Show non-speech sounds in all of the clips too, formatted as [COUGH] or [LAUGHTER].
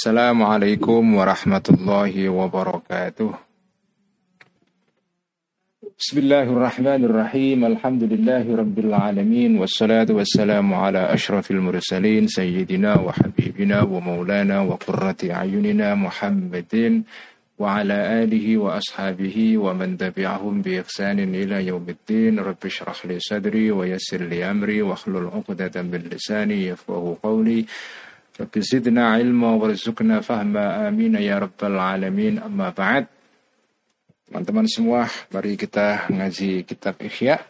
Assalamualaikum warahmatullahi wabarakatuh. Bismillahirrahmanirrahim. Alhamdulillahi rabbil alamin wassalatu wassalamu ala asyrafil mursalin sayyidina wa habibina wa maulana wa qurrati ayunina Muhammadin wa ala alihi wa ashabihi wa man tabi'ahum bi ihsanin ila yaumiddin. Rabbi shrah li sadri wa yassir li amri wa hlul 'uqdatam min lisani yafqahu qawli. Rabbi zidna ilma warzuqna fahma amin ya rabbal alamin. Amma ba'd. Teman-teman semua mari kita ngaji kitab Ihya.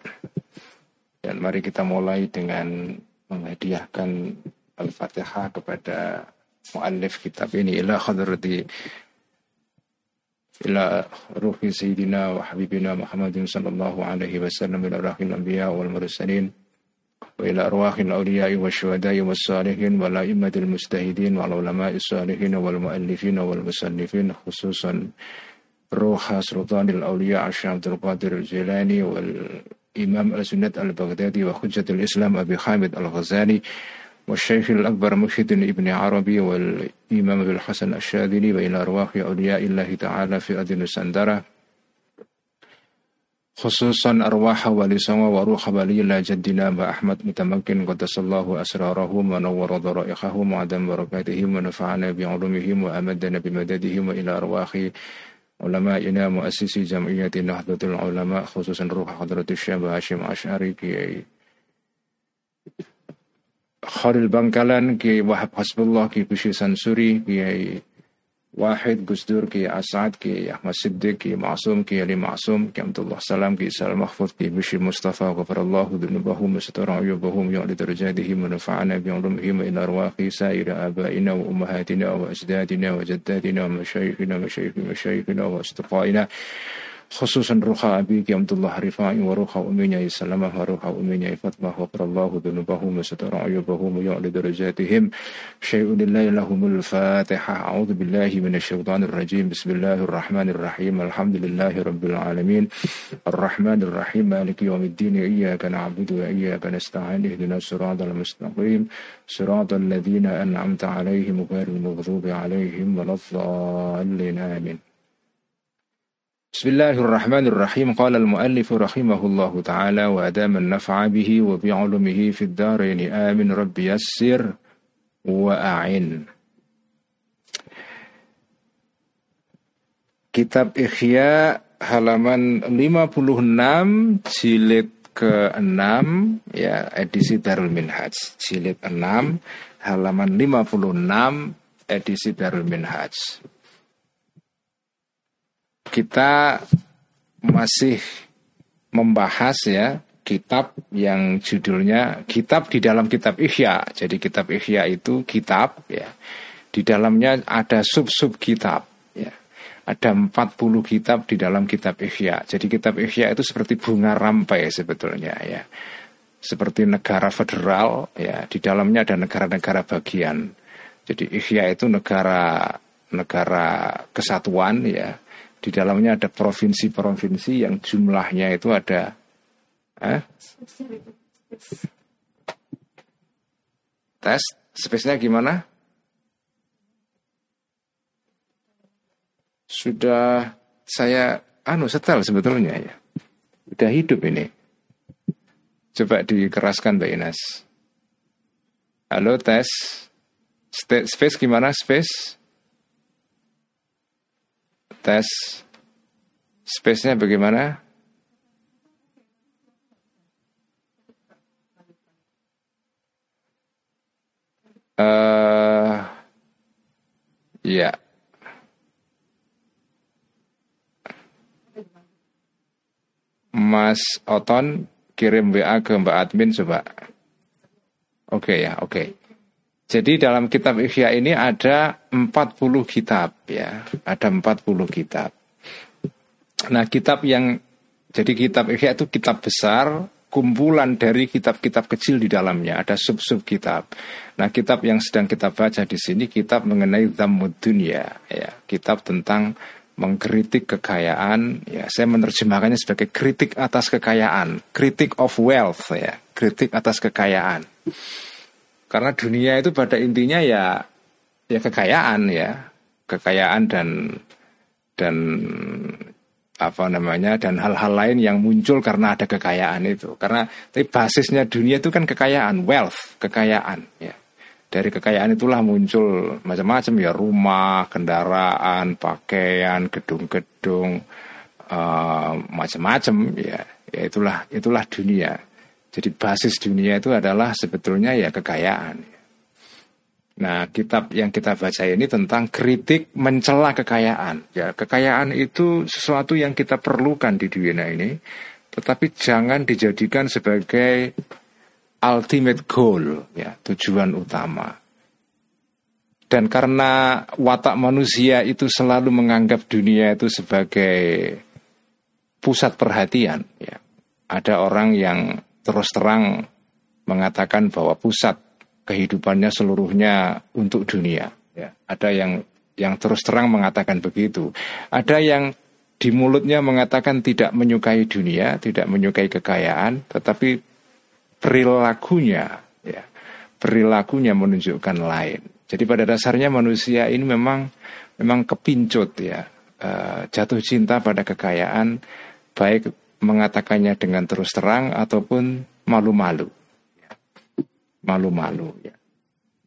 Dan mari kita mulai dengan menghadiahkan Al-Fatihah kepada muallif kitab ini. Ila hadrati ila ruhi sayyidina wa habibina Muhammadin sallallahu alaihi wasallam ila rahil anbiya wal mursalin وإلى أرواح الأولياء والشهداء والصالحين والأئمة المجتهدين والعلماء الصالحين والمؤلفين والمصنفين خصوصا روح سلطان الأولياء الشيخ عبد القادر الجيلاني والإمام السنة البغدادي وحجة الإسلام أبي حامد الغزالي والشيخ الأكبر مرشد ابن عربي والإمام الحسن الشاذلي وإلى أرواح أولياء الله تعالى في أدن السندرة خصوصا أرواح ولي سما وروح ولي الله جدنا بأحمد متمكن قدس الله أسرارهم ونور ضرائحهم وعدم بركاتهم ونفعنا بعلومهم وأمدنا بمددهم وإلى أرواح علمائنا مؤسسي جمعية نهضة العلماء خصوصا روح حضرة الشيخ هاشم أشعري كي بنكالان كي وهب حسب الله كي بشي سنسوري Wahid, Gusdur Ki Asad, Ki Ahmad Siddiq, Ki Ma'asum, Ki Ali Ma'asum, Ki Abdullah Salam, Ki Isal Mahfud, Ki Bishir Mustafa, Ghafarallahu, Dhanubahum, Masyatara Uyubahum, Ya'li Terjadihim, Manufa'ana, Bi'anrumihim, Ina Arwaqi, Sa'ira Aba'ina, Wa Umahatina, Wa Ajdadina, Wa Jaddadina, Wa Masyaykhina, Masyaykhina, Masyaykhina, Wa Astuqa'ina, خصوصا روح أبيك عبد الله رفاعي وروح أمي سلمة وروح أمي فاطمة وقر الله ذنوبهم وستر عيوبهم ويعلى درجاتهم. شيء لله لهم الفاتحة. أعوذ بالله من الشيطان الرجيم. بسم الله الرحمن الرحيم. الحمد لله رب العالمين. الرحمن الرحيم. مالك يوم الدين. إياك نعبد وإياك نستعين. اهدنا الصراط المستقيم. صراط الذين أنعمت عليهم غير المغضوب عليهم ولا الضالين. آمين. بسم الله الرحمن الرحيم. قال المؤلف رحمه الله تعالى وأدام النفع به وبعلمه في الدارين آمن رب يسر وأعن. Kitab Ikhya halaman 56 jilid ke-6 ya edisi Darul Minhaj. Jilid 6 halaman 56 edisi Darul Minhaj. Kita masih membahas ya kitab yang judulnya kitab di dalam kitab Ihya. Jadi kitab Ihya itu kitab ya. Di dalamnya ada sub-sub kitab ya. Ada 40 kitab di dalam kitab Ihya. Jadi kitab Ihya itu seperti bunga rampai sebetulnya ya. Seperti negara federal ya, di dalamnya ada negara-negara bagian. Jadi Ihya itu negara negara kesatuan ya di dalamnya ada provinsi-provinsi yang jumlahnya itu ada eh? tes spesiesnya gimana? Sudah saya anu setel sebetulnya ya. Udah hidup ini. Coba dikeraskan Mbak Ines. Halo tes. Space gimana space? Tes space-nya bagaimana? Uh, ya. Mas Oton kirim WA ke Mbak Admin coba. Oke okay, ya, oke. Okay. Jadi dalam kitab Ihya ini ada 40 kitab ya, ada 40 kitab. Nah, kitab yang jadi kitab Ihya itu kitab besar, kumpulan dari kitab-kitab kecil di dalamnya, ada sub-sub kitab. Nah, kitab yang sedang kita baca di sini kitab mengenai Dhammud Dunya, ya, kitab tentang mengkritik kekayaan, ya, saya menerjemahkannya sebagai kritik atas kekayaan, kritik of wealth ya, kritik atas kekayaan. Karena dunia itu pada intinya ya ya kekayaan ya. Kekayaan dan dan apa namanya dan hal-hal lain yang muncul karena ada kekayaan itu. Karena tapi basisnya dunia itu kan kekayaan wealth kekayaan ya. Dari kekayaan itulah muncul macam-macam ya rumah kendaraan pakaian gedung-gedung uh, macam-macam ya. Ya itulah itulah dunia jadi basis dunia itu adalah sebetulnya ya kekayaan Nah, kitab yang kita baca ini tentang kritik mencela kekayaan. Ya, kekayaan itu sesuatu yang kita perlukan di dunia ini, tetapi jangan dijadikan sebagai ultimate goal, ya, tujuan utama. Dan karena watak manusia itu selalu menganggap dunia itu sebagai pusat perhatian, ya. Ada orang yang terus terang mengatakan bahwa pusat kehidupannya seluruhnya untuk dunia. Ya, ada yang yang terus terang mengatakan begitu. Ada yang di mulutnya mengatakan tidak menyukai dunia, tidak menyukai kekayaan, tetapi perilakunya, ya, perilakunya menunjukkan lain. Jadi pada dasarnya manusia ini memang memang kepincut ya, uh, jatuh cinta pada kekayaan, baik mengatakannya dengan terus terang ataupun malu-malu malu-malu ya.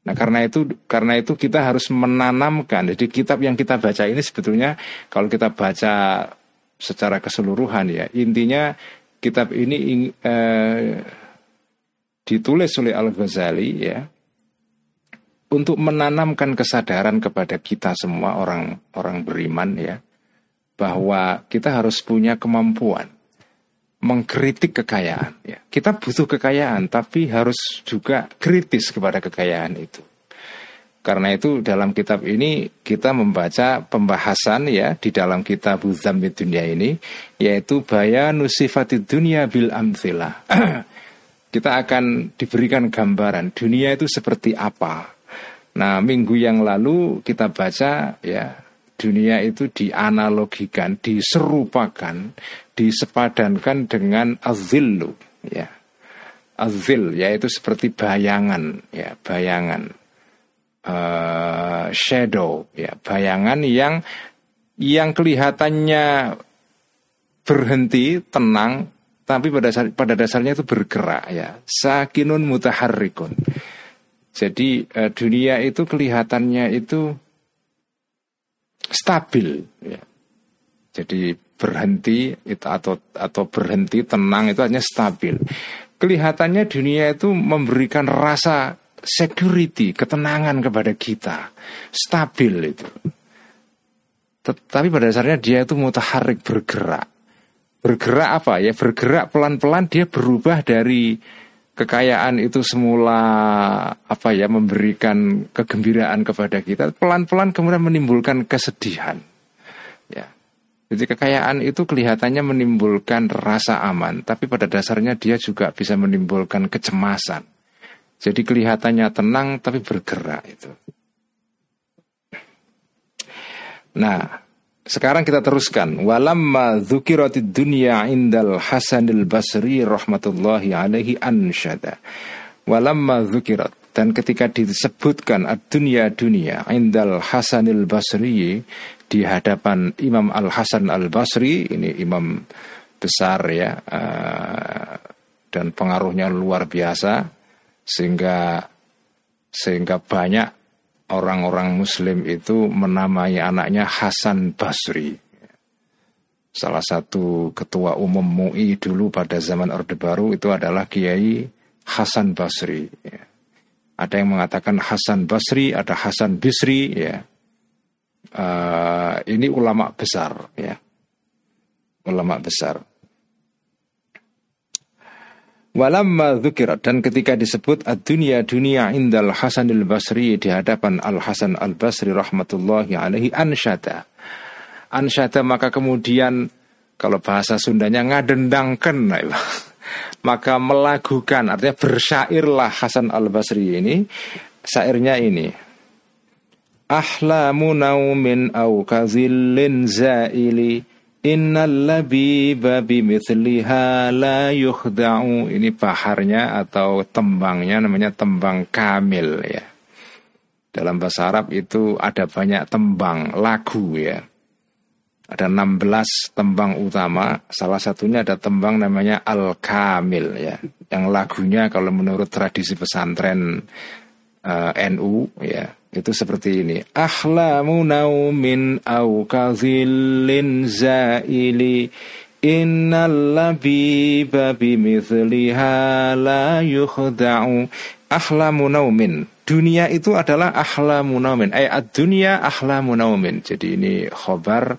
Nah karena itu karena itu kita harus menanamkan. Jadi kitab yang kita baca ini sebetulnya kalau kita baca secara keseluruhan ya intinya kitab ini eh, ditulis oleh Al Ghazali ya untuk menanamkan kesadaran kepada kita semua orang orang beriman ya bahwa kita harus punya kemampuan mengkritik kekayaan. Ya. Kita butuh kekayaan, tapi harus juga kritis kepada kekayaan itu. Karena itu dalam kitab ini kita membaca pembahasan ya di dalam kitab Buddham dunia ini yaitu bayanu sifati dunia bil amthila. [CLEARS THROAT] kita akan diberikan gambaran dunia itu seperti apa. Nah, minggu yang lalu kita baca ya dunia itu dianalogikan, diserupakan, disepadankan dengan azillu, ya. Azil yaitu seperti bayangan, ya, bayangan. Uh, shadow, ya, bayangan yang yang kelihatannya berhenti, tenang, tapi pada dasar, pada dasarnya itu bergerak ya. Sakinun mutaharrikun. Jadi uh, dunia itu kelihatannya itu stabil ya. Jadi berhenti itu atau atau berhenti tenang itu hanya stabil. Kelihatannya dunia itu memberikan rasa security, ketenangan kepada kita. Stabil itu. Tetapi pada dasarnya dia itu mutaharik bergerak. Bergerak apa ya? Bergerak pelan-pelan dia berubah dari kekayaan itu semula apa ya memberikan kegembiraan kepada kita pelan-pelan kemudian menimbulkan kesedihan. Ya. Jadi kekayaan itu kelihatannya menimbulkan rasa aman tapi pada dasarnya dia juga bisa menimbulkan kecemasan. Jadi kelihatannya tenang tapi bergerak itu. Nah sekarang kita teruskan. Walamma dzukiratid dunya indal Hasanil Basri rahmatullahi alaihi ansyada. Walamma dzukirat dan ketika disebutkan dunia dunia indal Hasanil Basri di hadapan Imam Al Hasan Al Basri ini imam besar ya uh, dan pengaruhnya luar biasa sehingga sehingga banyak orang-orang muslim itu menamai anaknya Hasan Basri. Salah satu ketua umum MUI dulu pada zaman Orde Baru itu adalah Kiai Hasan Basri. Ada yang mengatakan Hasan Basri, ada Hasan Bisri, ya. Uh, ini ulama besar, ya. Ulama besar. Walamma dan ketika disebut ad-dunya dunia indal Hasanil Basri di hadapan Al Hasan Al Basri rahmatullahi alaihi ansyada. Ansyada maka kemudian kalau bahasa Sundanya ngadendangkan [LAUGHS] maka melagukan artinya bersyairlah Hasan Al Basri ini syairnya ini. Ahlamu naumin au kazillin zaili Innal labiba bimithliha la yukhda'u Ini baharnya atau tembangnya namanya tembang kamil ya Dalam bahasa Arab itu ada banyak tembang lagu ya. Ada 16 tembang utama, salah satunya ada tembang namanya Al-Kamil ya. Yang lagunya kalau menurut tradisi pesantren uh, eh, NU ya, itu seperti ini. Ahlamu naumin au kazillin zaili Innal labiba bimithliha la yukhda'u ahlamu naumin. Dunia itu adalah ahlamu naumin. Ay ad-dunya ahlamu naumin. Jadi ini khobar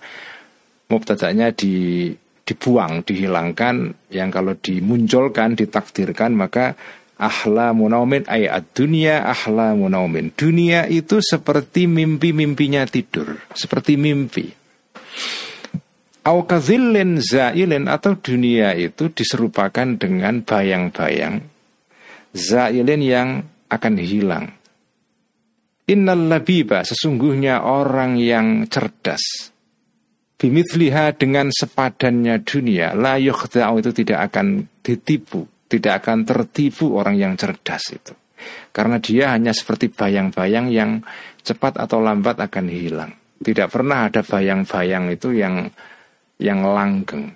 mubtada'nya di dibuang, dihilangkan yang kalau dimunculkan, ditakdirkan maka ahlamu naumin ay ad-dunya ahlamu naumin. Dunia itu seperti mimpi-mimpinya tidur, seperti mimpi. Aukazilin zailin atau dunia itu diserupakan dengan bayang-bayang zailin yang akan hilang. Innal labiba sesungguhnya orang yang cerdas bimithliha dengan sepadannya dunia la yukhda'u itu tidak akan ditipu, tidak akan tertipu orang yang cerdas itu. Karena dia hanya seperti bayang-bayang yang cepat atau lambat akan hilang. Tidak pernah ada bayang-bayang itu yang yang langgeng.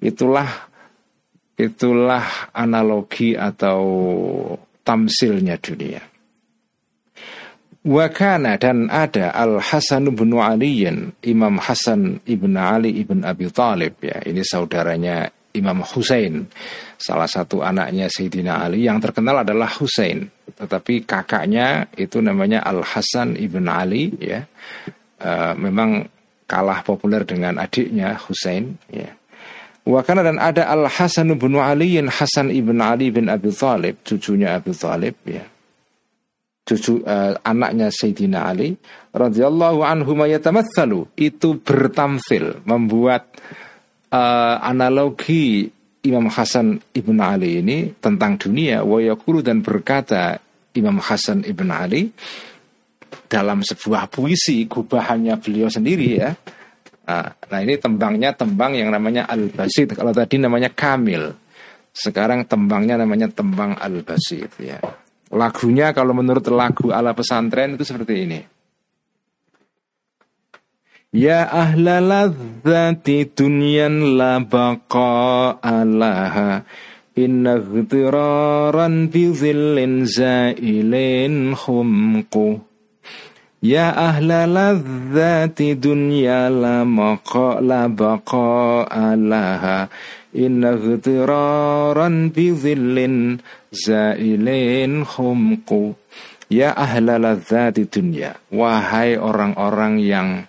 Itulah itulah analogi atau tamsilnya dunia. Wakana dan ada Al Hasan bin Aliyin Imam Hasan ibn Ali ibn Abi Talib ya ini saudaranya Imam Husain salah satu anaknya Sayyidina Ali yang terkenal adalah Husain tetapi kakaknya itu namanya Al Hasan ibn Ali ya. Uh, memang kalah populer dengan adiknya Husain ya. Wakana dan ada Al Hasan bin Ali yang Hasan ibn Ali bin Abi Thalib cucunya Abi Thalib ya. Cucu uh, anaknya Sayyidina Ali radhiyallahu anhu itu bertamsil membuat uh, analogi Imam Hasan ibn Ali ini tentang dunia wa dan berkata Imam Hasan ibn Ali dalam sebuah puisi gubahannya beliau sendiri ya. Nah, nah ini tembangnya tembang yang namanya Al-Basit. Kalau tadi namanya Kamil. Sekarang tembangnya namanya tembang Al-Basit ya. Lagunya kalau menurut lagu ala pesantren itu seperti ini. Ya ahla ladzati dunyan la baqa alaha Inna ghitiraran bi zillin zailin khumquh Ya ahla ladzati dunya la maqa la baqa alaha Inna ghitiraran bi dhillin zailin humku Ya ahla ladzati dunya Wahai orang-orang yang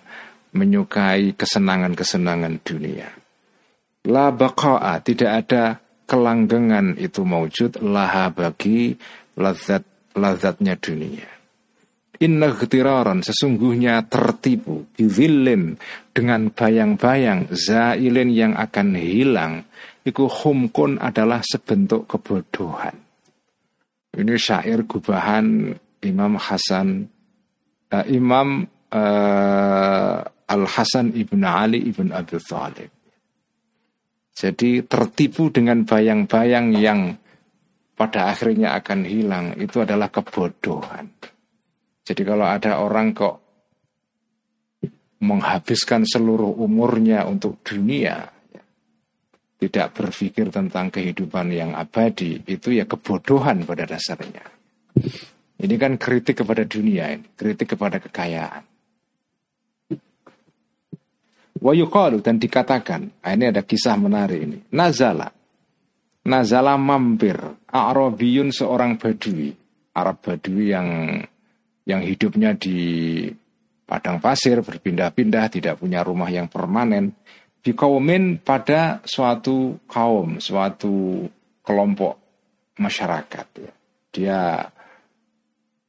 menyukai kesenangan-kesenangan dunia. La baqa'a tidak ada kelanggengan itu maujud laha bagi lazat lazatnya dunia. Inna ghtiraran sesungguhnya tertipu Bizillin dengan bayang-bayang Zailin yang akan hilang Iku humkun adalah sebentuk kebodohan. Ini syair gubahan Imam Hasan uh, Imam uh, Al-Hasan ibn Ali ibn Abi Thalib Jadi tertipu dengan bayang-bayang yang pada akhirnya akan hilang Itu adalah kebodohan jadi kalau ada orang kok menghabiskan seluruh umurnya untuk dunia, tidak berpikir tentang kehidupan yang abadi, itu ya kebodohan pada dasarnya. Ini kan kritik kepada dunia, kritik kepada kekayaan. Wa dan dikatakan, nah ini ada kisah menarik ini. Nazala. Nazala mampir. A'rabiyun seorang badui. Arab badui yang yang hidupnya di padang pasir berpindah-pindah tidak punya rumah yang permanen di kaumin pada suatu kaum suatu kelompok masyarakat ya. dia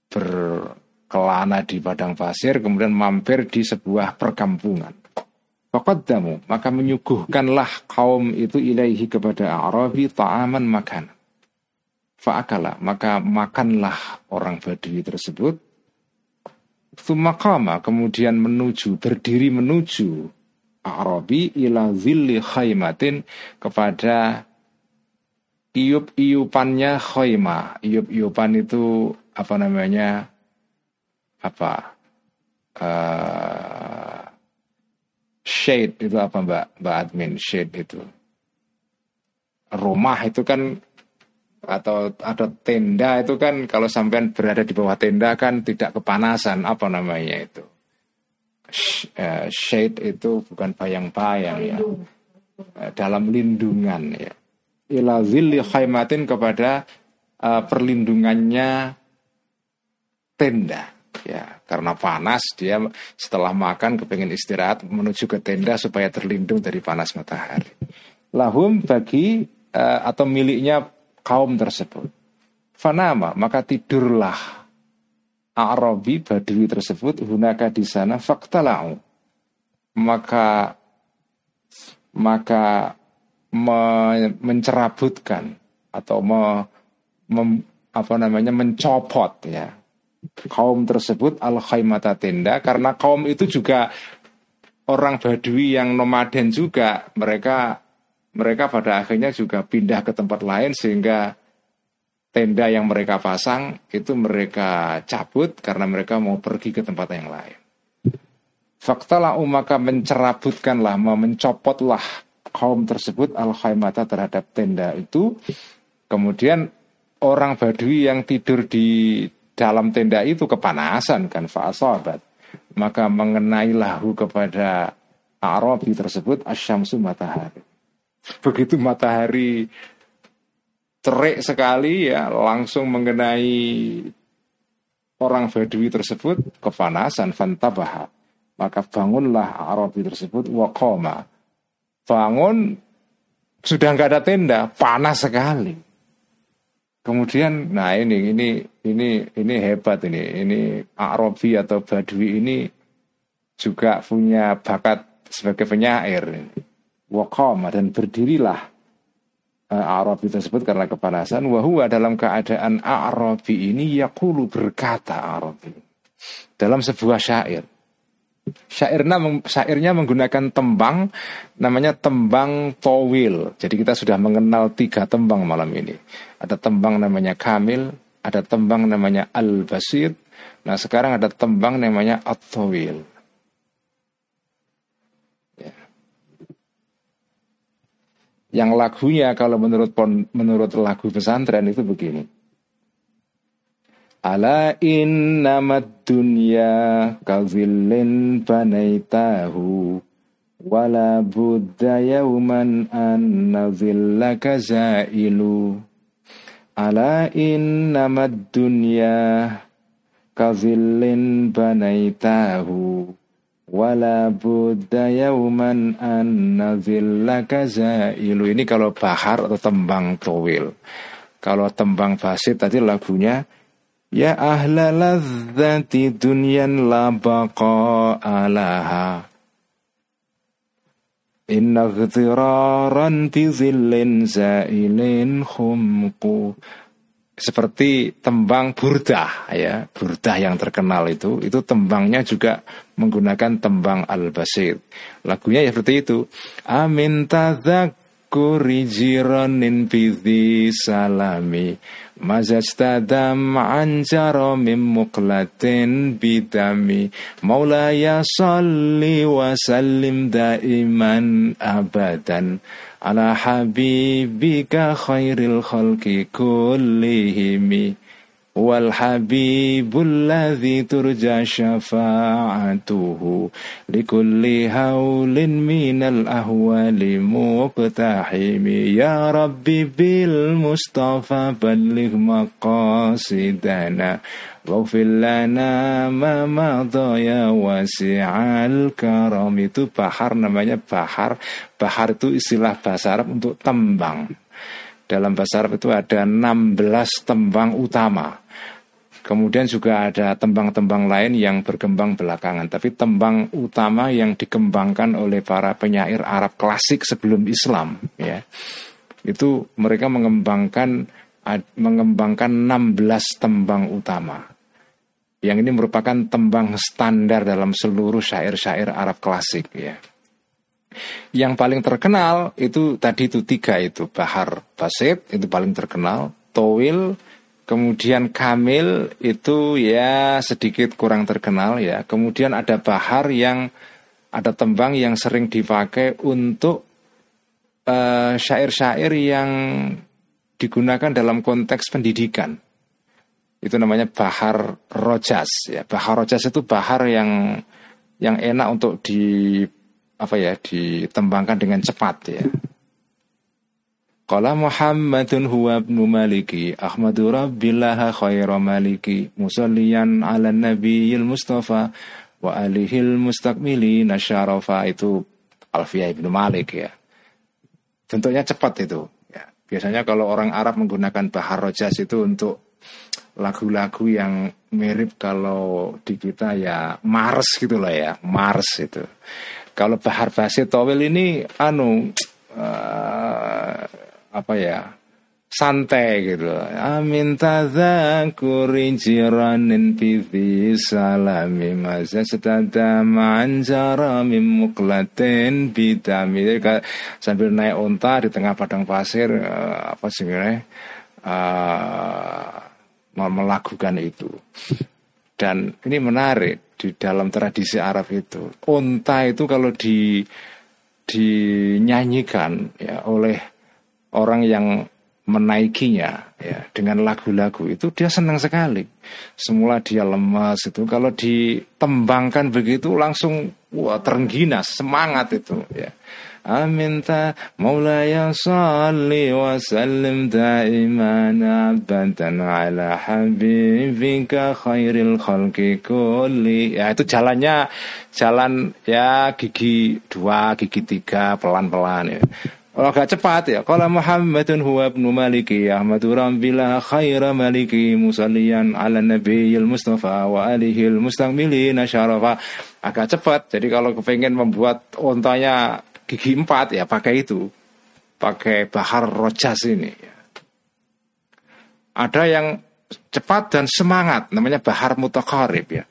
berkelana di padang pasir kemudian mampir di sebuah perkampungan damu maka menyuguhkanlah kaum itu ilaihi kepada Arabi ta'aman makan Fa'akala maka makanlah orang Badui tersebut Thumakama kemudian menuju berdiri menuju Arabi ila zilli khaymatin kepada iup-iupannya khaymah. Iup-iupan itu apa namanya? apa uh, shade itu apa mbak? Mbak admin shade itu. Rumah itu kan atau ada tenda itu kan kalau sampean berada di bawah tenda kan tidak kepanasan apa namanya itu? Uh, shade itu bukan bayang-bayang ya. Uh, dalam lindungan ya. Ila zilli khaymatin kepada uh, perlindungannya tenda ya karena panas dia setelah makan kepengen istirahat menuju ke tenda supaya terlindung dari panas matahari. Lahum bagi uh, atau miliknya kaum tersebut. Fanama maka tidurlah. Arabi Badui tersebut hunaka di sana faktalau. Maka maka me, mencerabutkan atau me, mem, apa namanya mencopot ya kaum tersebut al khaymata tenda karena kaum itu juga orang Badui yang nomaden juga mereka mereka pada akhirnya juga pindah ke tempat lain sehingga tenda yang mereka pasang itu mereka cabut karena mereka mau pergi ke tempat yang lain. Faktalah maka mencerabutkanlah, mencopotlah kaum tersebut al khaymata terhadap tenda itu. Kemudian orang Badui yang tidur di dalam tenda itu kepanasan kan fa'asabat maka mengenai lahu kepada Arabi tersebut asyamsu matahari. Begitu matahari terik sekali ya langsung mengenai orang Badui tersebut kepanasan fantabaha. Maka bangunlah Arabi tersebut wakoma bangun sudah nggak ada tenda panas sekali Kemudian, nah ini ini ini ini hebat ini. Ini Arabi atau Badui ini juga punya bakat sebagai penyair. Wakama dan berdirilah uh, Arabi tersebut karena kepanasan. Wahua dalam keadaan Arabi ini yakulu berkata Arabi dalam sebuah syair. Syairnya, syairnya menggunakan tembang namanya tembang towil. Jadi kita sudah mengenal tiga tembang malam ini. Ada tembang namanya Kamil, ada tembang namanya Al-Basid. Nah sekarang ada tembang namanya At-Tawil. Ya. Yang lagunya kalau menurut menurut lagu pesantren itu begini. Ala innamad dunya kazillin banaitahu wala budda yawman an nazillaka zailu Ala innamad dunya kazillin banaitahu wala budda yawman an nazillaka zailu ini kalau bahar atau tembang towil kalau tembang basit tadi lagunya Ya ahla ladzati dunyan la baqa'alaha Inna ghziraran fi zillin zailin khumku seperti tembang burdah ya. Burdah yang terkenal itu itu tembangnya juga menggunakan tembang al basit lagunya ya seperti itu. Amin tadzakuri jiranin fi salami Mazastadam anjaro min muqlatin bidami. Maulaya salli wa sallim daiman abadan. Ala habibika khairil khalqi kullihimi wal habibul ladzi turja syafa'atuhu likulli haulin minal ahwali muqtahimi. Ya rabbi bil mustafa balligh maqasidana Waghfir lana ma madha ya wasi'al karam. Itu bahar namanya bahar. Bahar itu istilah bahasa Arab untuk tembang dalam bahasa Arab itu ada 16 tembang utama. Kemudian juga ada tembang-tembang lain yang berkembang belakangan. Tapi tembang utama yang dikembangkan oleh para penyair Arab klasik sebelum Islam, ya, itu mereka mengembangkan mengembangkan 16 tembang utama. Yang ini merupakan tembang standar dalam seluruh syair-syair Arab klasik, ya. Yang paling terkenal itu tadi itu tiga itu Bahar Basit itu paling terkenal, Towil, Kemudian Kamil itu ya sedikit kurang terkenal ya. Kemudian ada Bahar yang ada tembang yang sering dipakai untuk uh, syair-syair yang digunakan dalam konteks pendidikan. Itu namanya Bahar Rojas ya. Bahar Rojas itu bahar yang yang enak untuk di apa ya ditembangkan dengan cepat ya. Qala Muhammadun huwa ibnu Maliki Ahmadu Rabbillah khaira maliki Musalliyan ala nabiyil Mustafa Wa alihil mustakmili nasyarafa Itu Alfiyah ibnu Malik ya Bentuknya cepat itu ya. Biasanya kalau orang Arab menggunakan Bahar Rojas itu untuk lagu-lagu yang mirip kalau di kita ya Mars gitu lah ya Mars itu kalau Bahar Basit Towil ini anu uh, apa ya santai gitu. Amin tadzakuri jiranin pithi salami masa setada manjara mim muklatin bidami sambil naik unta di tengah padang pasir uh, apa sih uh, melakukan itu. Dan ini menarik di dalam tradisi Arab itu unta itu kalau di dinyanyikan ya oleh orang yang menaikinya ya dengan lagu-lagu itu dia senang sekali. Semula dia lemas itu kalau ditembangkan begitu langsung wah terengginas semangat itu ya. Aminta Maulaya salli wa sallim daiman abadan ala habibika khairil khalqi kulli ya itu jalannya jalan ya gigi dua gigi tiga pelan-pelan ya agak cepat ya. Kalau Muhammadun huwa ibnu Maliki Ahmadu Rabbillah khaira maliki musallian ala nabiyil Mustafa wa alihil mustaqmilina syarafa. Agak cepat. Jadi kalau kepengen membuat ontanya gigi empat ya pakai itu. Pakai bahar rojas ini. Ada yang cepat dan semangat namanya bahar mutakarib ya.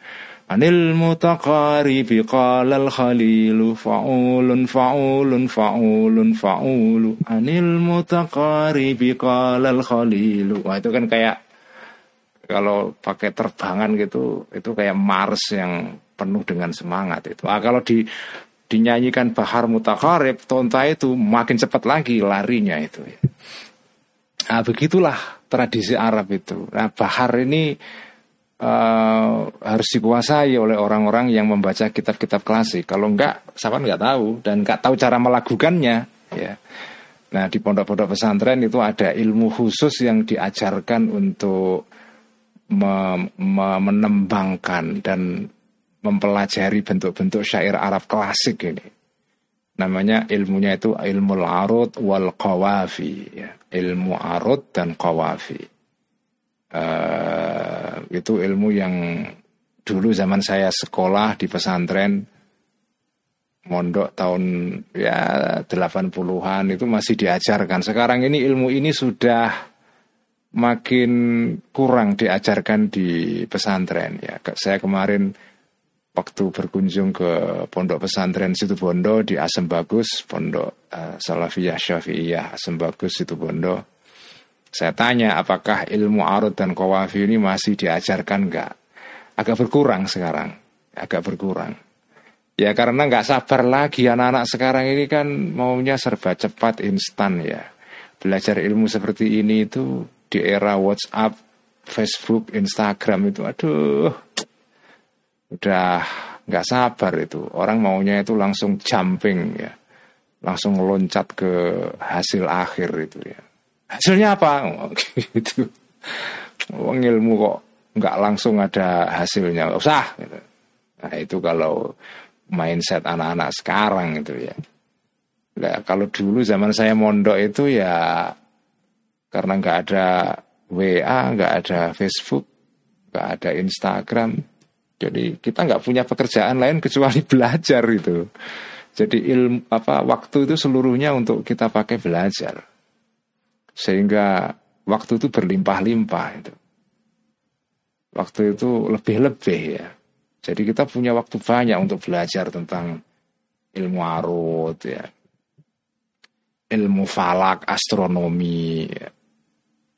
Anil mutaqaribi qala al-khalilu fa'ulun fa'ulun fa'ulun fa'ulu Anil mutaqaribi qala al-khalilu Wah itu kan kayak kalau pakai terbangan gitu itu kayak Mars yang penuh dengan semangat itu. Ah kalau di dinyanyikan Bahar Mutakarib, tonta itu makin cepat lagi larinya itu. Nah, begitulah tradisi Arab itu. Nah, Bahar ini uh, harus dikuasai oleh orang-orang yang membaca kitab-kitab klasik. Kalau enggak, siapa enggak tahu dan enggak tahu cara melakukannya. Ya. Nah di pondok-pondok pesantren itu ada ilmu khusus yang diajarkan untuk me me menembangkan dan mempelajari bentuk-bentuk syair Arab klasik ini. Namanya ilmunya itu ilmu arut wal qawafi. Ya. Ilmu arut dan qawafi uh, itu ilmu yang dulu zaman saya sekolah di pesantren mondok tahun ya 80-an itu masih diajarkan. Sekarang ini ilmu ini sudah makin kurang diajarkan di pesantren ya. Saya kemarin waktu berkunjung ke pondok pesantren situ Bondo di Asem Bagus, pondok uh, Salafiyah Syafi'iyah Asem Bagus situ Bondo saya tanya apakah ilmu arut dan kawafi ini masih diajarkan enggak? Agak berkurang sekarang, agak berkurang. Ya karena nggak sabar lagi anak-anak sekarang ini kan maunya serba cepat instan ya. Belajar ilmu seperti ini itu di era WhatsApp, Facebook, Instagram itu aduh udah nggak sabar itu. Orang maunya itu langsung jumping ya. Langsung loncat ke hasil akhir itu ya hasilnya apa [LAUGHS] gitu Wong ilmu kok nggak langsung ada hasilnya nggak usah gitu. nah itu kalau mindset anak-anak sekarang itu ya nah, kalau dulu zaman saya mondok itu ya karena nggak ada WA nggak ada Facebook nggak ada Instagram jadi kita nggak punya pekerjaan lain kecuali [LAUGHS] belajar itu jadi ilmu apa waktu itu seluruhnya untuk kita pakai belajar sehingga waktu itu berlimpah-limpah itu. Waktu itu lebih-lebih ya. Jadi kita punya waktu banyak untuk belajar tentang ilmu arut ya. Ilmu falak, astronomi ya.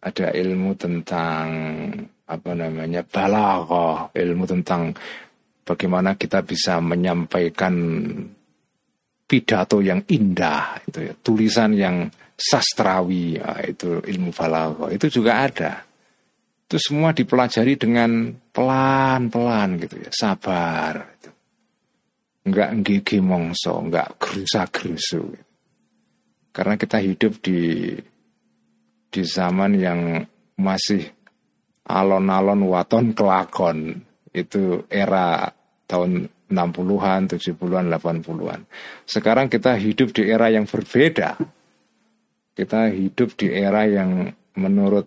ada ilmu tentang apa namanya balaghah, ilmu tentang bagaimana kita bisa menyampaikan pidato yang indah itu ya, tulisan yang sastrawi ya, itu ilmu balaghah itu juga ada. Itu semua dipelajari dengan pelan-pelan gitu ya, sabar gitu. Enggak gigi mongso, enggak gerusa-gerusu. Gitu. Karena kita hidup di di zaman yang masih alon-alon waton kelakon itu era tahun 60-an, 70-an, 80-an. Sekarang kita hidup di era yang berbeda. Kita hidup di era yang menurut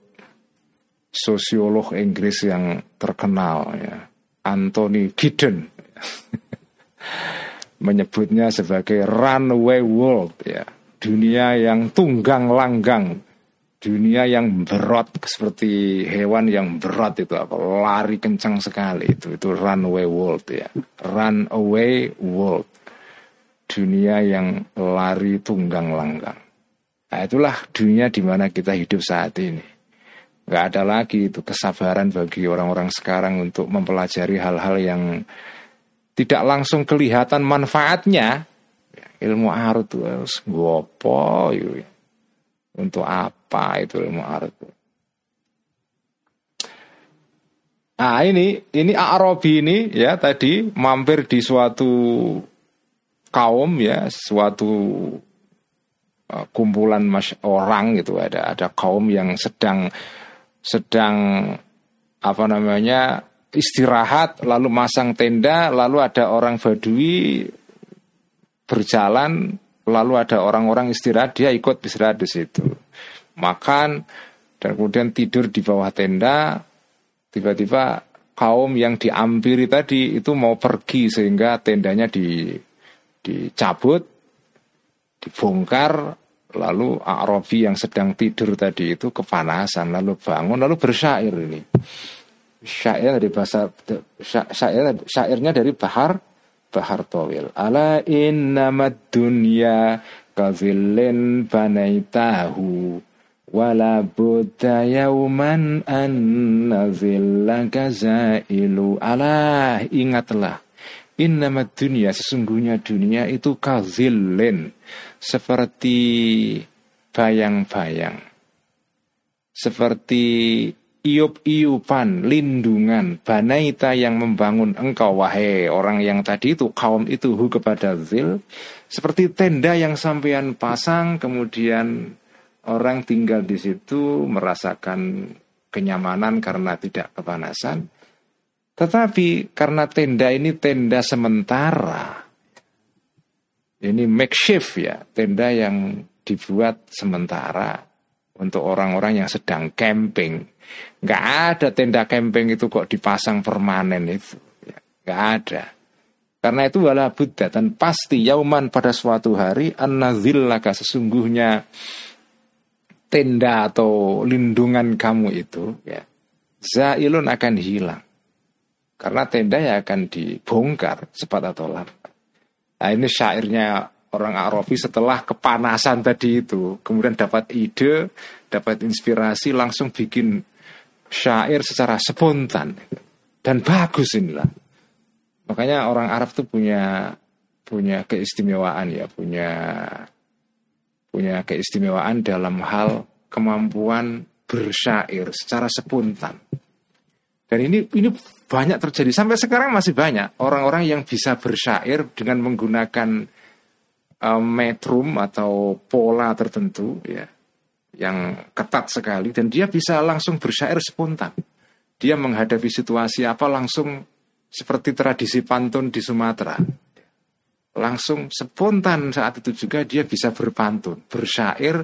sosiolog Inggris yang terkenal ya, Anthony Giddens [LAUGHS] menyebutnya sebagai runaway world ya, dunia yang tunggang langgang dunia yang berat seperti hewan yang berat itu apa? Lari kencang sekali itu itu runaway world ya. Runaway world. Dunia yang lari tunggang langgang. Nah, itulah dunia di mana kita hidup saat ini. Nggak ada lagi itu kesabaran bagi orang-orang sekarang untuk mempelajari hal-hal yang tidak langsung kelihatan manfaatnya. Ilmu arut gopo ya. untuk apa apa itu ilmu arut. Nah ini ini Arabi ini ya tadi mampir di suatu kaum ya suatu uh, kumpulan mas orang gitu ada ada kaum yang sedang sedang apa namanya istirahat lalu masang tenda lalu ada orang badui berjalan lalu ada orang-orang istirahat dia ikut istirahat di situ makan dan kemudian tidur di bawah tenda tiba-tiba kaum yang diampiri tadi itu mau pergi sehingga tendanya di dicabut dibongkar lalu Arabi yang sedang tidur tadi itu kepanasan lalu bangun lalu bersyair ini. Syair dari bahasa syair syairnya dari Bahar Bahar Tawil. Ala innamad dunya kazillin banaitahu wala buddha yauman an nazillaka zailu. Ala ingatlah. Innama dunia sesungguhnya dunia itu kazillin seperti bayang-bayang. Seperti iup-iupan lindungan banaita yang membangun engkau wahai orang yang tadi itu kaum itu hu kepada zil. Seperti tenda yang sampean pasang kemudian orang tinggal di situ merasakan kenyamanan karena tidak kepanasan. Tetapi karena tenda ini tenda sementara, ini makeshift ya, tenda yang dibuat sementara untuk orang-orang yang sedang camping. Nggak ada tenda camping itu kok dipasang permanen itu, ya, nggak ada. Karena itu wala buddha dan pasti yauman pada suatu hari an-nazillaka sesungguhnya tenda atau lindungan kamu itu ya zailun akan hilang karena tenda yang akan dibongkar cepat atau lambat. Nah ini syairnya orang Arabi setelah kepanasan tadi itu kemudian dapat ide, dapat inspirasi langsung bikin syair secara spontan dan bagus inilah. Makanya orang Arab tuh punya punya keistimewaan ya, punya punya keistimewaan dalam hal kemampuan bersyair secara spontan. Dan ini ini banyak terjadi sampai sekarang masih banyak orang-orang yang bisa bersyair dengan menggunakan um, metrum atau pola tertentu ya yang ketat sekali dan dia bisa langsung bersyair spontan. Dia menghadapi situasi apa langsung seperti tradisi pantun di Sumatera langsung spontan saat itu juga dia bisa berpantun, bersyair,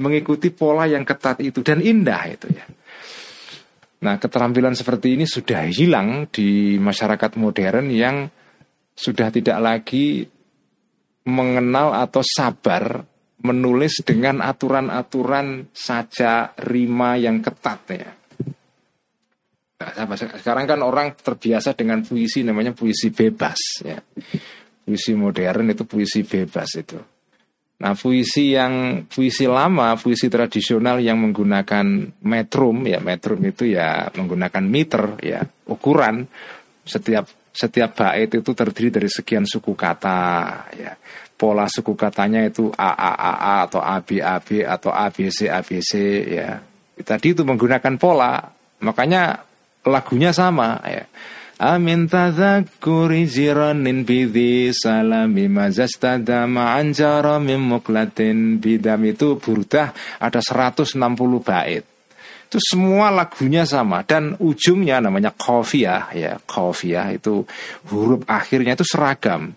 mengikuti pola yang ketat itu dan indah itu ya. Nah, keterampilan seperti ini sudah hilang di masyarakat modern yang sudah tidak lagi mengenal atau sabar menulis dengan aturan-aturan saja rima yang ketat ya. Nah, sekarang kan orang terbiasa dengan puisi namanya puisi bebas ya puisi modern itu puisi bebas itu. Nah, puisi yang puisi lama, puisi tradisional yang menggunakan metrum ya, metrum itu ya menggunakan meter ya, ukuran setiap setiap bait itu terdiri dari sekian suku kata ya. Pola suku katanya itu a a a a atau a b a b atau a b c a b c ya. Tadi itu menggunakan pola, makanya lagunya sama ya. Amin tadzakkuri ziranin bidhi salami mazastada ma'anjara min muklatin bidam itu burdah ada 160 bait. Itu semua lagunya sama dan ujungnya namanya qafiyah ya. Qafiyah itu huruf akhirnya itu seragam.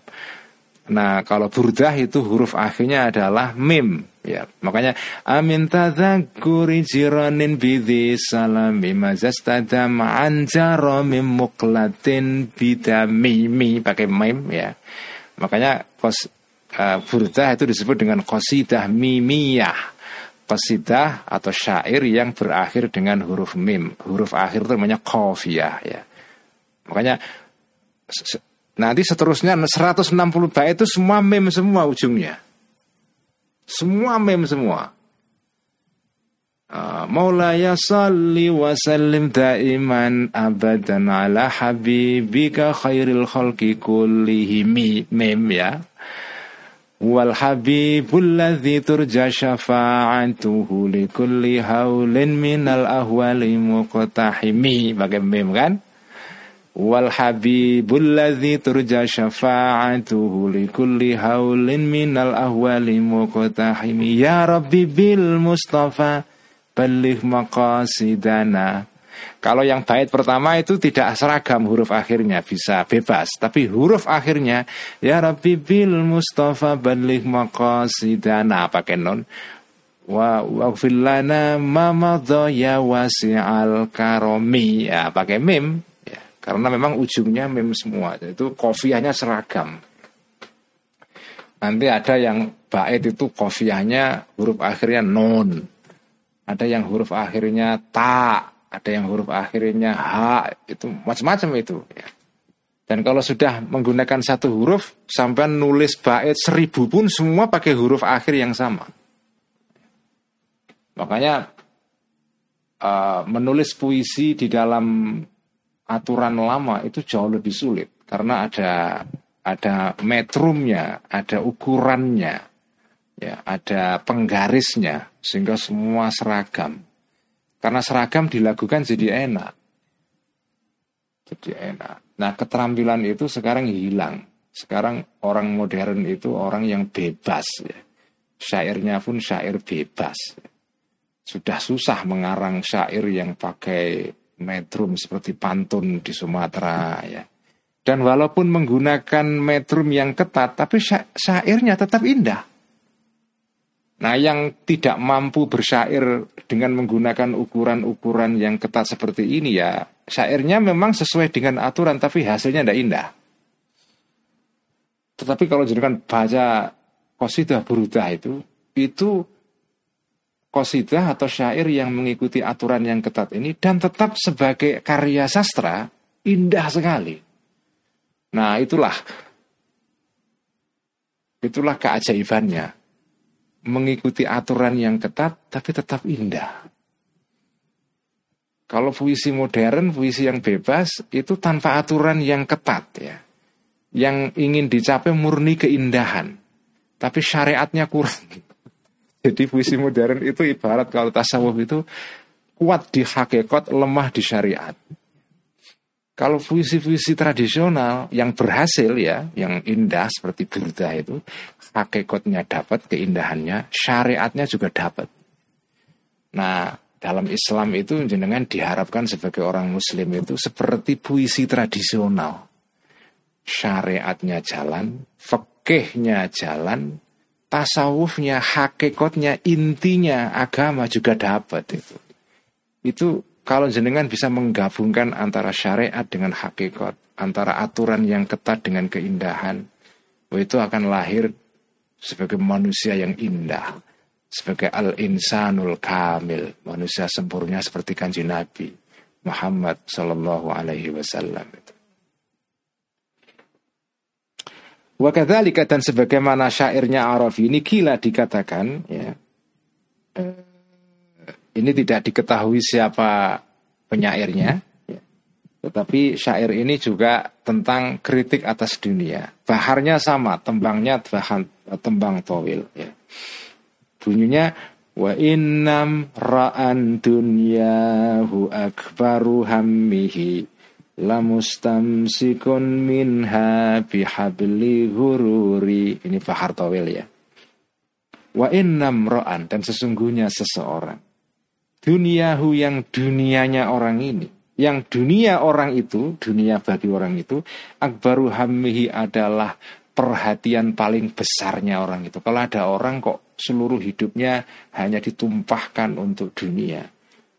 Nah, kalau burdah itu huruf akhirnya adalah mim ya. Makanya amin tadzakuri jiranin bidhi salami mazastada ma'anjara mim muklatin bidami mi pakai mim ya. Makanya kos uh, burdah itu disebut dengan qasidah mimiyah. Qasidah atau syair yang berakhir dengan huruf mim. Huruf akhir itu namanya qafiyah ya. Makanya Nanti seterusnya 160 bait itu semua mem semua ujungnya. Semua mem semua. Uh, Maulaya salli wa sallim daiman abadan ala habibika khairil khalqi kullihimi mem ya. Wal habibul ladzi turja syafa'atuhu li kulli haulin minal ahwali muqtahimi. Pakai mem kan? Wal habibul ladzi turja syafa'atuhu li kulli haulin minal ahwali muqtahimi. Ya rabbi bil mustafa balligh maqasidana. Kalau yang bait pertama itu tidak seragam huruf akhirnya bisa bebas. Tapi huruf akhirnya ya rabbi bil mustafa balligh maqasidana pakai non wa waghfir lana ma ya wasi'al karomi. Ya pakai mim karena memang ujungnya mem semua. Itu kofiahnya seragam. Nanti ada yang bait itu kofiahnya huruf akhirnya non. Ada yang huruf akhirnya ta. Ada yang huruf akhirnya ha. Itu macam-macam itu. Dan kalau sudah menggunakan satu huruf, sampai nulis bait seribu pun semua pakai huruf akhir yang sama. Makanya uh, menulis puisi di dalam aturan lama itu jauh lebih sulit karena ada ada metrumnya, ada ukurannya, ya, ada penggarisnya sehingga semua seragam. Karena seragam dilakukan jadi enak. Jadi enak. Nah, keterampilan itu sekarang hilang. Sekarang orang modern itu orang yang bebas ya. Syairnya pun syair bebas. Sudah susah mengarang syair yang pakai metrum seperti pantun di Sumatera ya. Dan walaupun menggunakan metrum yang ketat, tapi syairnya tetap indah. Nah, yang tidak mampu bersyair dengan menggunakan ukuran-ukuran yang ketat seperti ini ya, syairnya memang sesuai dengan aturan, tapi hasilnya tidak indah. Tetapi kalau jadikan baca kosidah burudah itu, itu kosidah atau syair yang mengikuti aturan yang ketat ini dan tetap sebagai karya sastra indah sekali. Nah, itulah itulah keajaibannya. Mengikuti aturan yang ketat tapi tetap indah. Kalau puisi modern, puisi yang bebas itu tanpa aturan yang ketat ya. Yang ingin dicapai murni keindahan. Tapi syariatnya kurang. Jadi puisi modern itu ibarat kalau tasawuf itu kuat di hakikat, lemah di syariat. Kalau puisi-puisi tradisional yang berhasil ya, yang indah seperti Burda itu, hakikatnya dapat, keindahannya, syariatnya juga dapat. Nah, dalam Islam itu jenengan diharapkan sebagai orang muslim itu seperti puisi tradisional. Syariatnya jalan, fikihnya jalan, tasawufnya, hakikatnya, intinya agama juga dapat itu. Itu kalau jenengan bisa menggabungkan antara syariat dengan hakikat, antara aturan yang ketat dengan keindahan, oh itu akan lahir sebagai manusia yang indah, sebagai al-insanul kamil, manusia sempurna seperti kanji Nabi Muhammad Sallallahu Alaihi Wasallam. Wakadzalika dan sebagaimana syairnya Arafi ini gila dikatakan ya. Eh, ini tidak diketahui siapa penyairnya ya. Tetapi syair ini juga tentang kritik atas dunia. Baharnya sama, tembangnya bahan, tembang towil ya. Bunyinya wa innam ra'an dunyahu akbaru hammihi lamustamsikun minha bihabli hururi ini Bahar Tawil ya. Wa innam ro'an dan sesungguhnya seseorang. Duniahu yang dunianya orang ini. Yang dunia orang itu dunia bagi orang itu akbaru hammihi adalah perhatian paling besarnya orang itu. Kalau ada orang kok seluruh hidupnya hanya ditumpahkan untuk dunia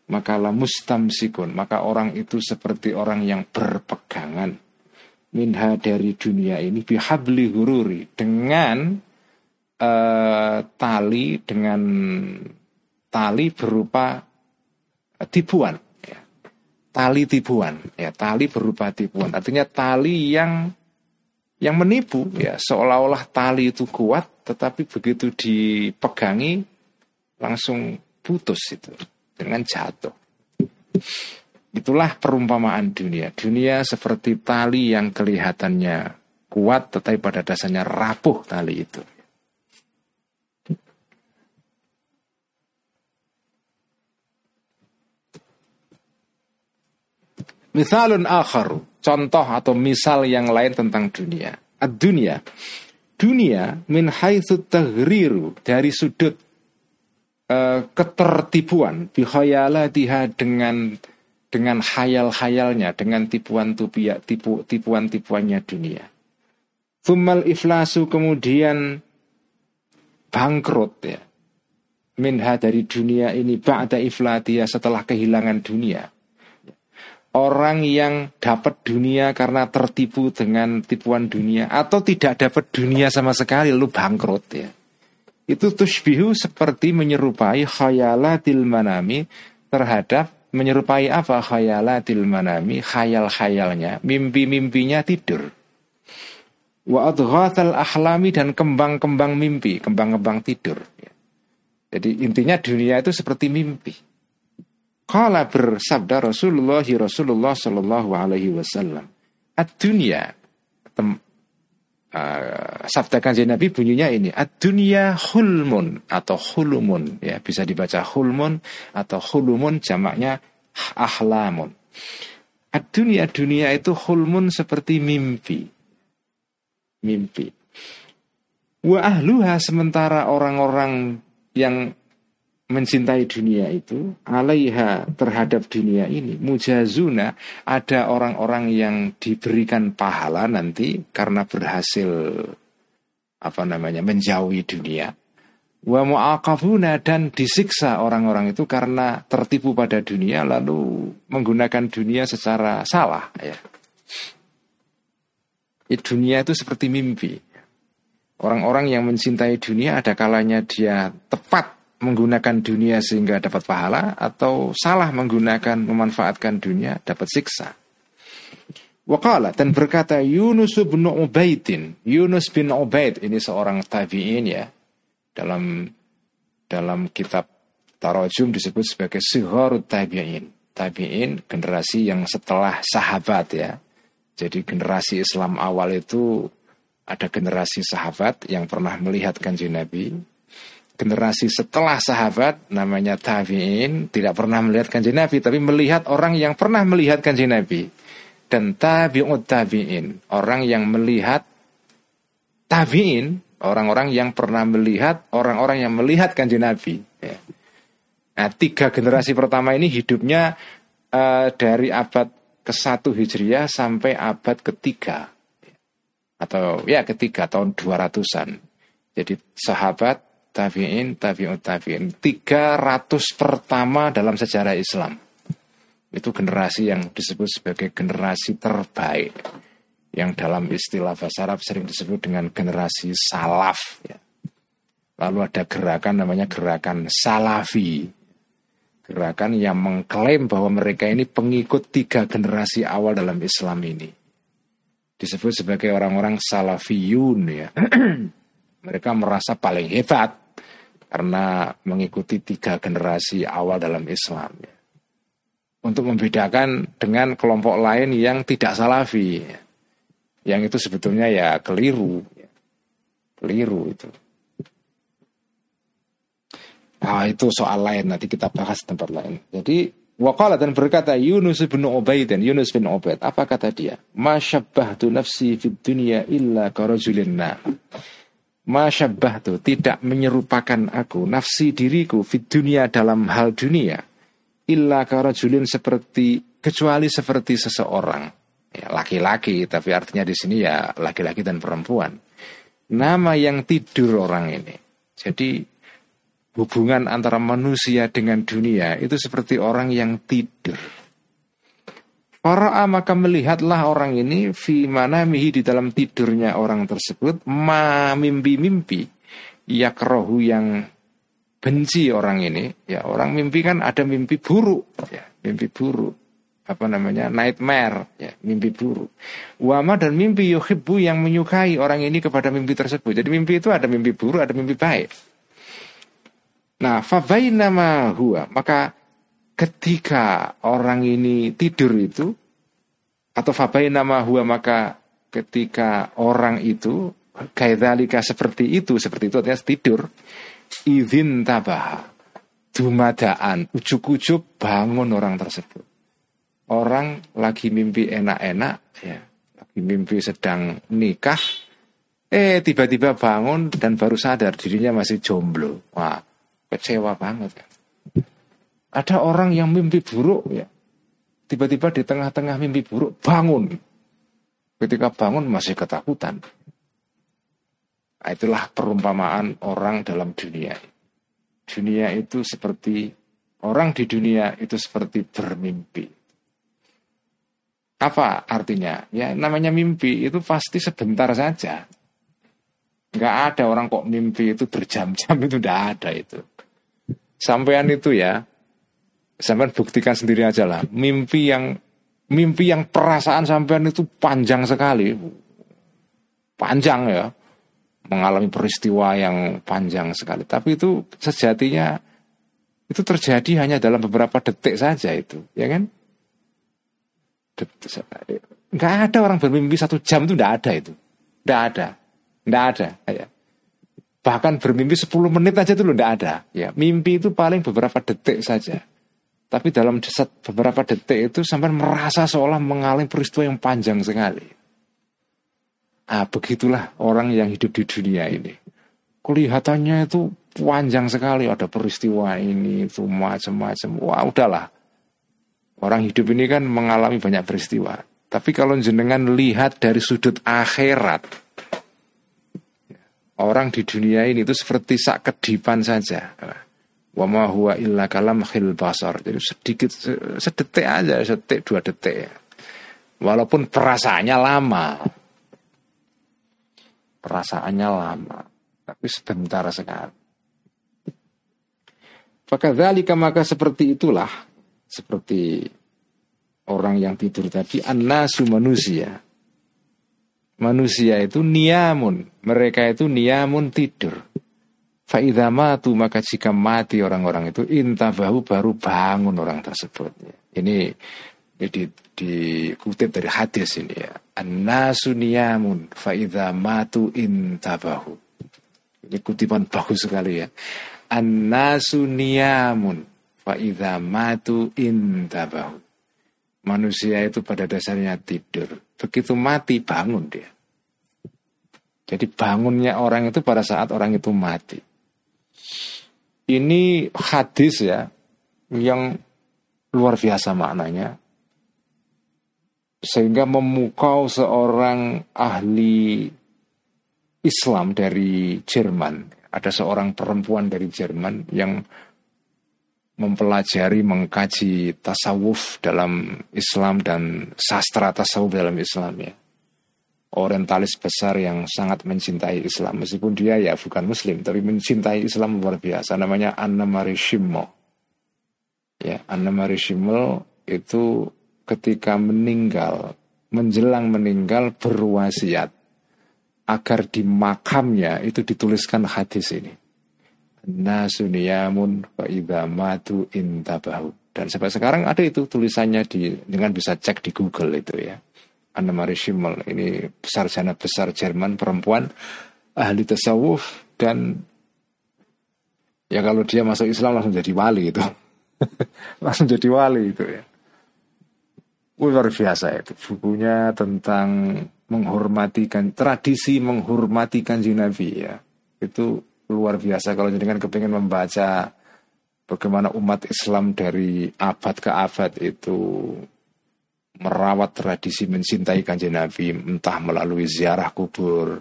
maka la mustamsikun maka orang itu seperti orang yang berpegangan. Minha dari dunia ini bihabli hururi dengan uh, tali dengan tali berupa tipuan. Ya. tali tipuan ya tali berupa tipuan. Artinya tali yang yang menipu ya. Seolah-olah tali itu kuat tetapi begitu dipegangi langsung putus itu dengan jatuh. Itulah perumpamaan dunia. Dunia seperti tali yang kelihatannya kuat tetapi pada dasarnya rapuh tali itu. Misalun akhar, contoh atau misal yang lain tentang dunia. Ad-dunia. Dunia min haitsu dari sudut uh, ketertipuan tiha dengan dengan hayal-hayalnya dengan tipuan tupia tipu tipuan-tipuannya dunia. Fumal iflasu kemudian bangkrut ya. Minha dari dunia ini ba'da iflatia setelah kehilangan dunia. Orang yang dapat dunia karena tertipu dengan tipuan dunia atau tidak dapat dunia sama sekali lalu bangkrut ya itu tushbihu seperti menyerupai khayalatil manami terhadap menyerupai apa? Khayalatil manami khayal-khayalnya mimpi-mimpinya tidur. Wa adghathal ahlami dan kembang-kembang mimpi kembang-kembang tidur. Jadi intinya dunia itu seperti mimpi. Kala bersabda Rasulullah Rasulullah Shallallahu Alaihi Wasallam, Ad-dunia uh, sabda kanjeng Nabi bunyinya ini ad-dunya hulmun atau hulumun. Ya bisa dibaca hulmun atau hulumun jamaknya ahlamun. Ad-dunya dunia itu hulmun seperti mimpi. Mimpi. Wa ahluha sementara orang-orang yang mencintai dunia itu alaiha terhadap dunia ini mujazuna ada orang-orang yang diberikan pahala nanti karena berhasil apa namanya menjauhi dunia wa mu'aqafuna dan disiksa orang-orang itu karena tertipu pada dunia lalu menggunakan dunia secara salah ya. dunia itu seperti mimpi orang-orang yang mencintai dunia ada kalanya dia tepat menggunakan dunia sehingga dapat pahala atau salah menggunakan memanfaatkan dunia dapat siksa. Wakala dan berkata Yunus bin Ubaidin. Yunus bin Ubaid ini seorang tabi'in ya. Dalam dalam kitab Tarajum disebut sebagai Sihorut Tabi'in. Tabi'in generasi yang setelah sahabat ya. Jadi generasi Islam awal itu ada generasi sahabat yang pernah melihat kanji Nabi generasi setelah sahabat namanya tabi'in tidak pernah melihat kanjeng Nabi tapi melihat orang yang pernah melihat kanjeng Nabi. Dan tabi'ut tabi'in orang yang melihat tabi'in orang-orang yang pernah melihat orang-orang yang melihat kanjeng Nabi. Ya. nah tiga generasi pertama ini hidupnya uh, dari abad ke satu hijriah sampai abad ketiga. Atau ya ketiga tahun 200-an jadi sahabat tabi'in, tabi'ut tabi'in. 300 pertama dalam sejarah Islam. Itu generasi yang disebut sebagai generasi terbaik. Yang dalam istilah bahasa Arab sering disebut dengan generasi salaf. Ya. Lalu ada gerakan namanya gerakan salafi. Gerakan yang mengklaim bahwa mereka ini pengikut tiga generasi awal dalam Islam ini. disebut sebagai orang-orang salafiyun ya. [CLEARS THROAT] Mereka merasa paling hebat karena mengikuti tiga generasi awal dalam Islam ya. Untuk membedakan dengan kelompok lain yang tidak salafi. Ya. Yang itu sebetulnya ya keliru. Ya. Keliru itu. Nah itu soal lain nanti kita bahas tempat lain. Jadi Waqala dan berkata Yunus bin Ubaid dan Yunus bin Ubaid. Apa kata dia? tu nafsi fid dunya illa karajulin tu tidak menyerupakan aku nafsi diriku fid dunia dalam hal dunia illa karajulin seperti kecuali seperti seseorang. Ya laki-laki tapi artinya di sini ya laki-laki dan perempuan. Nama yang tidur orang ini. Jadi hubungan antara manusia dengan dunia itu seperti orang yang tidur. Para maka melihatlah orang ini fi mana mihi di dalam tidurnya orang tersebut ma mimpi-mimpi yakrohu yang benci orang ini. Ya orang mimpi kan ada mimpi buruk ya mimpi buruk apa namanya nightmare ya mimpi buruk. Wama dan mimpi yuhibbu yang menyukai orang ini kepada mimpi tersebut. Jadi mimpi itu ada mimpi buruk ada mimpi baik. Nah, fabainama huwa, maka ketika orang ini tidur itu atau fabainama huwa maka ketika orang itu kaidzalika seperti itu, seperti itu artinya tidur, izin tabah dumadaan, ujuk-ujuk bangun orang tersebut. Orang lagi mimpi enak-enak, ya, lagi mimpi sedang nikah, eh tiba-tiba bangun dan baru sadar dirinya masih jomblo. Wah, kecewa banget kan. Ada orang yang mimpi buruk ya. Tiba-tiba di tengah-tengah mimpi buruk bangun. Ketika bangun masih ketakutan. Nah, itulah perumpamaan orang dalam dunia. Dunia itu seperti orang di dunia itu seperti bermimpi. Apa artinya? Ya namanya mimpi itu pasti sebentar saja. Nggak ada orang kok mimpi itu berjam-jam [LAUGHS] itu tidak ada itu. Sampean itu ya, sampean buktikan sendiri aja lah. Mimpi yang mimpi yang perasaan sampean itu panjang sekali. Panjang ya. Mengalami peristiwa yang panjang sekali. Tapi itu sejatinya itu terjadi hanya dalam beberapa detik saja itu, ya kan? Nggak ada orang bermimpi satu jam itu nggak ada itu, nggak ada, nggak ada. Ya. Bahkan bermimpi 10 menit aja itu tidak ada. Ya, mimpi itu paling beberapa detik saja. Tapi dalam beberapa detik itu sampai merasa seolah mengalami peristiwa yang panjang sekali. Ah, begitulah orang yang hidup di dunia ini. Kelihatannya itu panjang sekali, ada peristiwa ini, itu macam-macam. Wah, udahlah. Orang hidup ini kan mengalami banyak peristiwa. Tapi kalau jenengan lihat dari sudut akhirat, orang di dunia ini itu seperti sak kedipan saja. Wa ma huwa illa kalam khil basar. Jadi sedikit sedetik aja, sedetik dua detik. Walaupun perasaannya lama. Perasaannya lama, tapi sebentar sekali. Maka dalika maka seperti itulah seperti orang yang tidur tadi an-nasu manusia manusia itu niamun. Mereka itu niamun tidur. Fa'idhamatu maka jika mati orang-orang itu intabahu baru bangun orang tersebut. Ini, ini di, dikutip dari hadis ini ya. An-nasu niyamun fa'idhamatu intabahu. Ini kutipan bagus sekali ya. An-nasu niyamun fa'idhamatu intabahu. Manusia itu pada dasarnya tidur. Begitu mati bangun dia. Jadi bangunnya orang itu pada saat orang itu mati. Ini hadis ya yang luar biasa maknanya. Sehingga memukau seorang ahli Islam dari Jerman. Ada seorang perempuan dari Jerman yang mempelajari, mengkaji tasawuf dalam Islam dan sastra tasawuf dalam Islam ya. Orientalis besar yang sangat mencintai Islam meskipun dia ya bukan Muslim tapi mencintai Islam luar biasa namanya Anna Marie Schimmel. Ya, Anna Marie Schimmel itu ketika meninggal menjelang meninggal berwasiat agar di makamnya itu dituliskan hadis ini. Nasuniyamun matu intabahu. Dan sampai sekarang ada itu tulisannya di dengan bisa cek di Google itu ya. Anna Marie Schimmel ini sarjana besar Jerman perempuan ahli tasawuf dan ya kalau dia masuk Islam langsung jadi wali itu. [LAUGHS] langsung jadi wali itu ya. Luar biasa itu bukunya tentang menghormati kan tradisi menghormati kanji Nabi ya itu luar biasa kalau jenengan kepingin membaca bagaimana umat Islam dari abad ke abad itu merawat tradisi mencintai kanji Nabi entah melalui ziarah kubur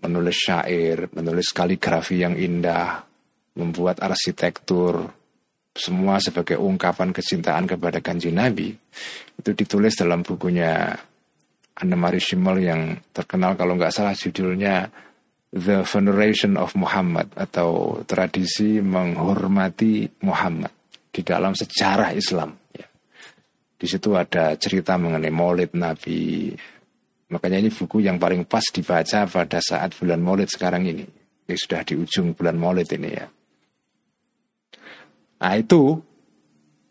menulis syair menulis kaligrafi yang indah membuat arsitektur semua sebagai ungkapan kecintaan kepada kanji Nabi itu ditulis dalam bukunya Anne-Marie Schimmel yang terkenal kalau nggak salah judulnya The Veneration of Muhammad atau tradisi menghormati Muhammad di dalam sejarah Islam. Ya. Di situ ada cerita mengenai Maulid Nabi. Makanya ini buku yang paling pas dibaca pada saat bulan Maulid sekarang ini. Ini sudah di ujung bulan Maulid ini ya. Nah itu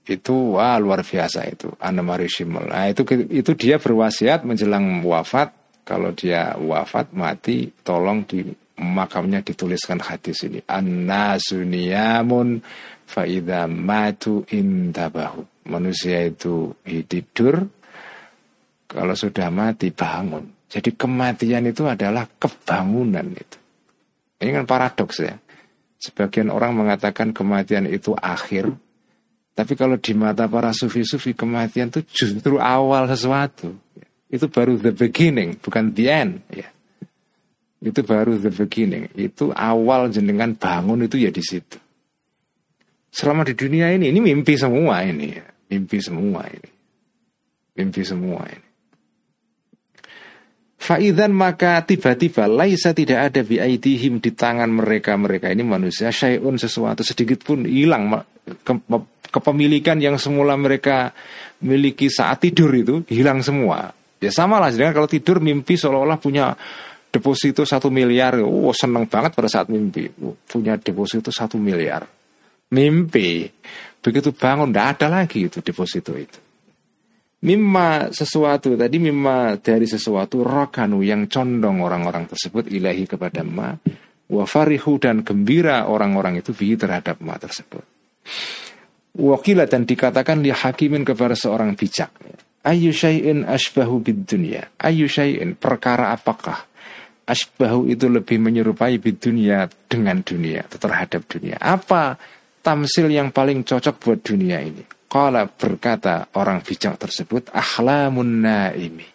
itu wah luar biasa itu Anna Marie Schimmel. Nah, itu itu dia berwasiat menjelang wafat kalau dia wafat mati tolong di makamnya dituliskan hadis ini Anna suniyamun faida matu intabahu. Manusia itu tidur kalau sudah mati bangun. Jadi kematian itu adalah kebangunan itu. Ini kan paradoks ya. Sebagian orang mengatakan kematian itu akhir, tapi kalau di mata para sufi-sufi kematian itu justru awal sesuatu. Itu baru the beginning, bukan the end. Ya. Itu baru the beginning. Itu awal jenengan bangun itu ya di situ. Selama di dunia ini, ini mimpi semua ini. Ya. Mimpi semua ini. Mimpi semua ini. Faidan maka tiba-tiba laisa tidak ada biaidihim di tangan mereka mereka ini manusia syai'un sesuatu sedikit pun hilang ke, kepemilikan yang semula mereka miliki saat tidur itu hilang semua. Ya sama lah dengan kalau tidur mimpi seolah-olah punya deposito satu miliar, oh seneng banget pada saat mimpi punya deposito satu miliar. Mimpi begitu bangun tidak ada lagi itu deposito itu. Mimma sesuatu tadi mimma dari sesuatu rokanu yang condong orang-orang tersebut ilahi kepada ma wa farihu dan gembira orang-orang itu bi terhadap ma tersebut. Wakila dan dikatakan li hakimin kepada seorang bijak. Ayu syai'in asbahu bid dunia. Ayu syai'in perkara apakah asbahu itu lebih menyerupai bid dunia dengan dunia terhadap dunia. Apa tamsil yang paling cocok buat dunia ini? Qala berkata orang bijak tersebut ahlamun naimi.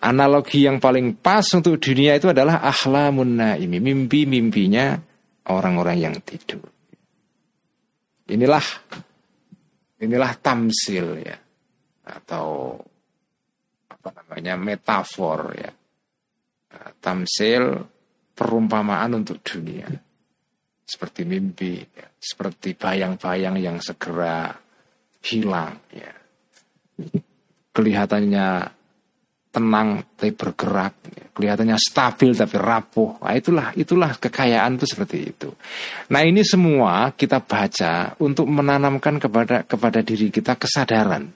Analogi yang paling pas untuk dunia itu adalah ahlamun naimi, mimpi-mimpinya orang-orang yang tidur. Inilah inilah tamsil ya atau apa namanya metafor ya. Tamsil perumpamaan untuk dunia seperti mimpi, ya. seperti bayang-bayang yang segera hilang. Ya. Kelihatannya tenang tapi bergerak, ya. kelihatannya stabil tapi rapuh. Nah, itulah itulah kekayaan itu seperti itu. Nah ini semua kita baca untuk menanamkan kepada kepada diri kita kesadaran.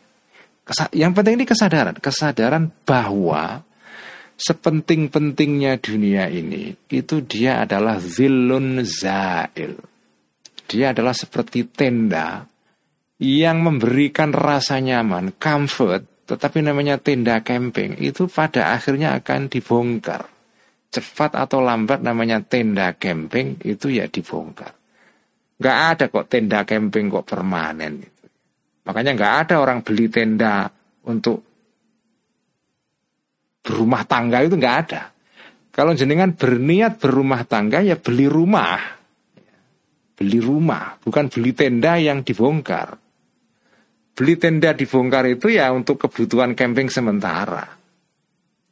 Kesa yang penting ini kesadaran, kesadaran bahwa sepenting-pentingnya dunia ini itu dia adalah zilun zail. Dia adalah seperti tenda yang memberikan rasa nyaman, comfort, tetapi namanya tenda camping itu pada akhirnya akan dibongkar. Cepat atau lambat namanya tenda camping itu ya dibongkar. Gak ada kok tenda camping kok permanen. Makanya gak ada orang beli tenda untuk berumah tangga itu nggak ada. Kalau jenengan berniat berumah tangga ya beli rumah. Beli rumah, bukan beli tenda yang dibongkar. Beli tenda dibongkar itu ya untuk kebutuhan camping sementara.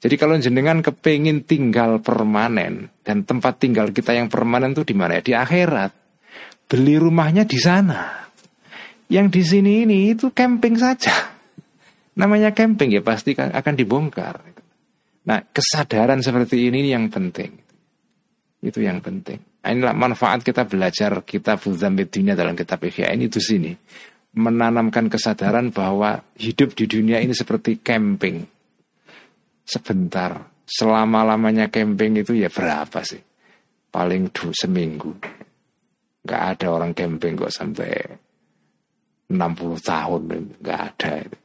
Jadi kalau jenengan kepingin tinggal permanen dan tempat tinggal kita yang permanen itu di mana? Di akhirat. Beli rumahnya di sana. Yang di sini ini itu camping saja. Namanya camping ya pasti akan dibongkar. Nah, kesadaran seperti ini yang penting. Itu yang penting. Nah, inilah manfaat kita belajar kitab Dzambit Dunia dalam kitab Ihya ini di sini. Menanamkan kesadaran bahwa hidup di dunia ini seperti camping. Sebentar. Selama-lamanya camping itu ya berapa sih? Paling dua seminggu. Gak ada orang camping kok sampai 60 tahun. Gak ada itu.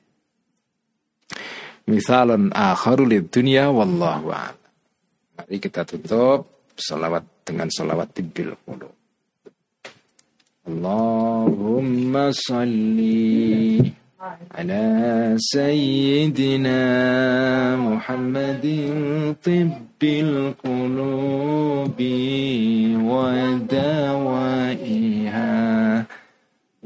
Misalun akharu dunia wallahu a'lam. Mari kita tutup salawat dengan salawat tibil qulub. Allahumma salli sayyidina Muhammadin tibbil qulubi wa dawaiha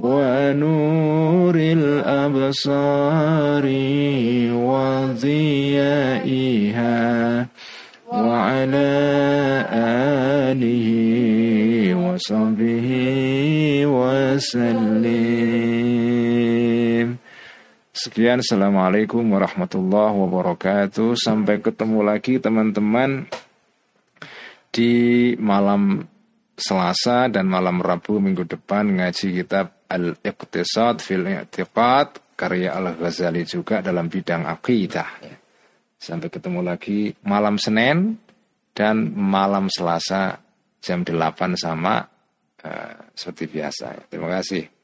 ونور الأبصار وضيائها وعلى آله وصحبه وسلم Sekian, Assalamualaikum warahmatullahi wabarakatuh. Sampai ketemu lagi teman-teman di malam Selasa dan malam Rabu minggu depan ngaji kitab Al-Iqtisad fil I'tiqad karya Al-Ghazali juga dalam bidang akidah. Sampai ketemu lagi malam Senin dan malam Selasa jam 8 sama uh, seperti biasa. Terima kasih.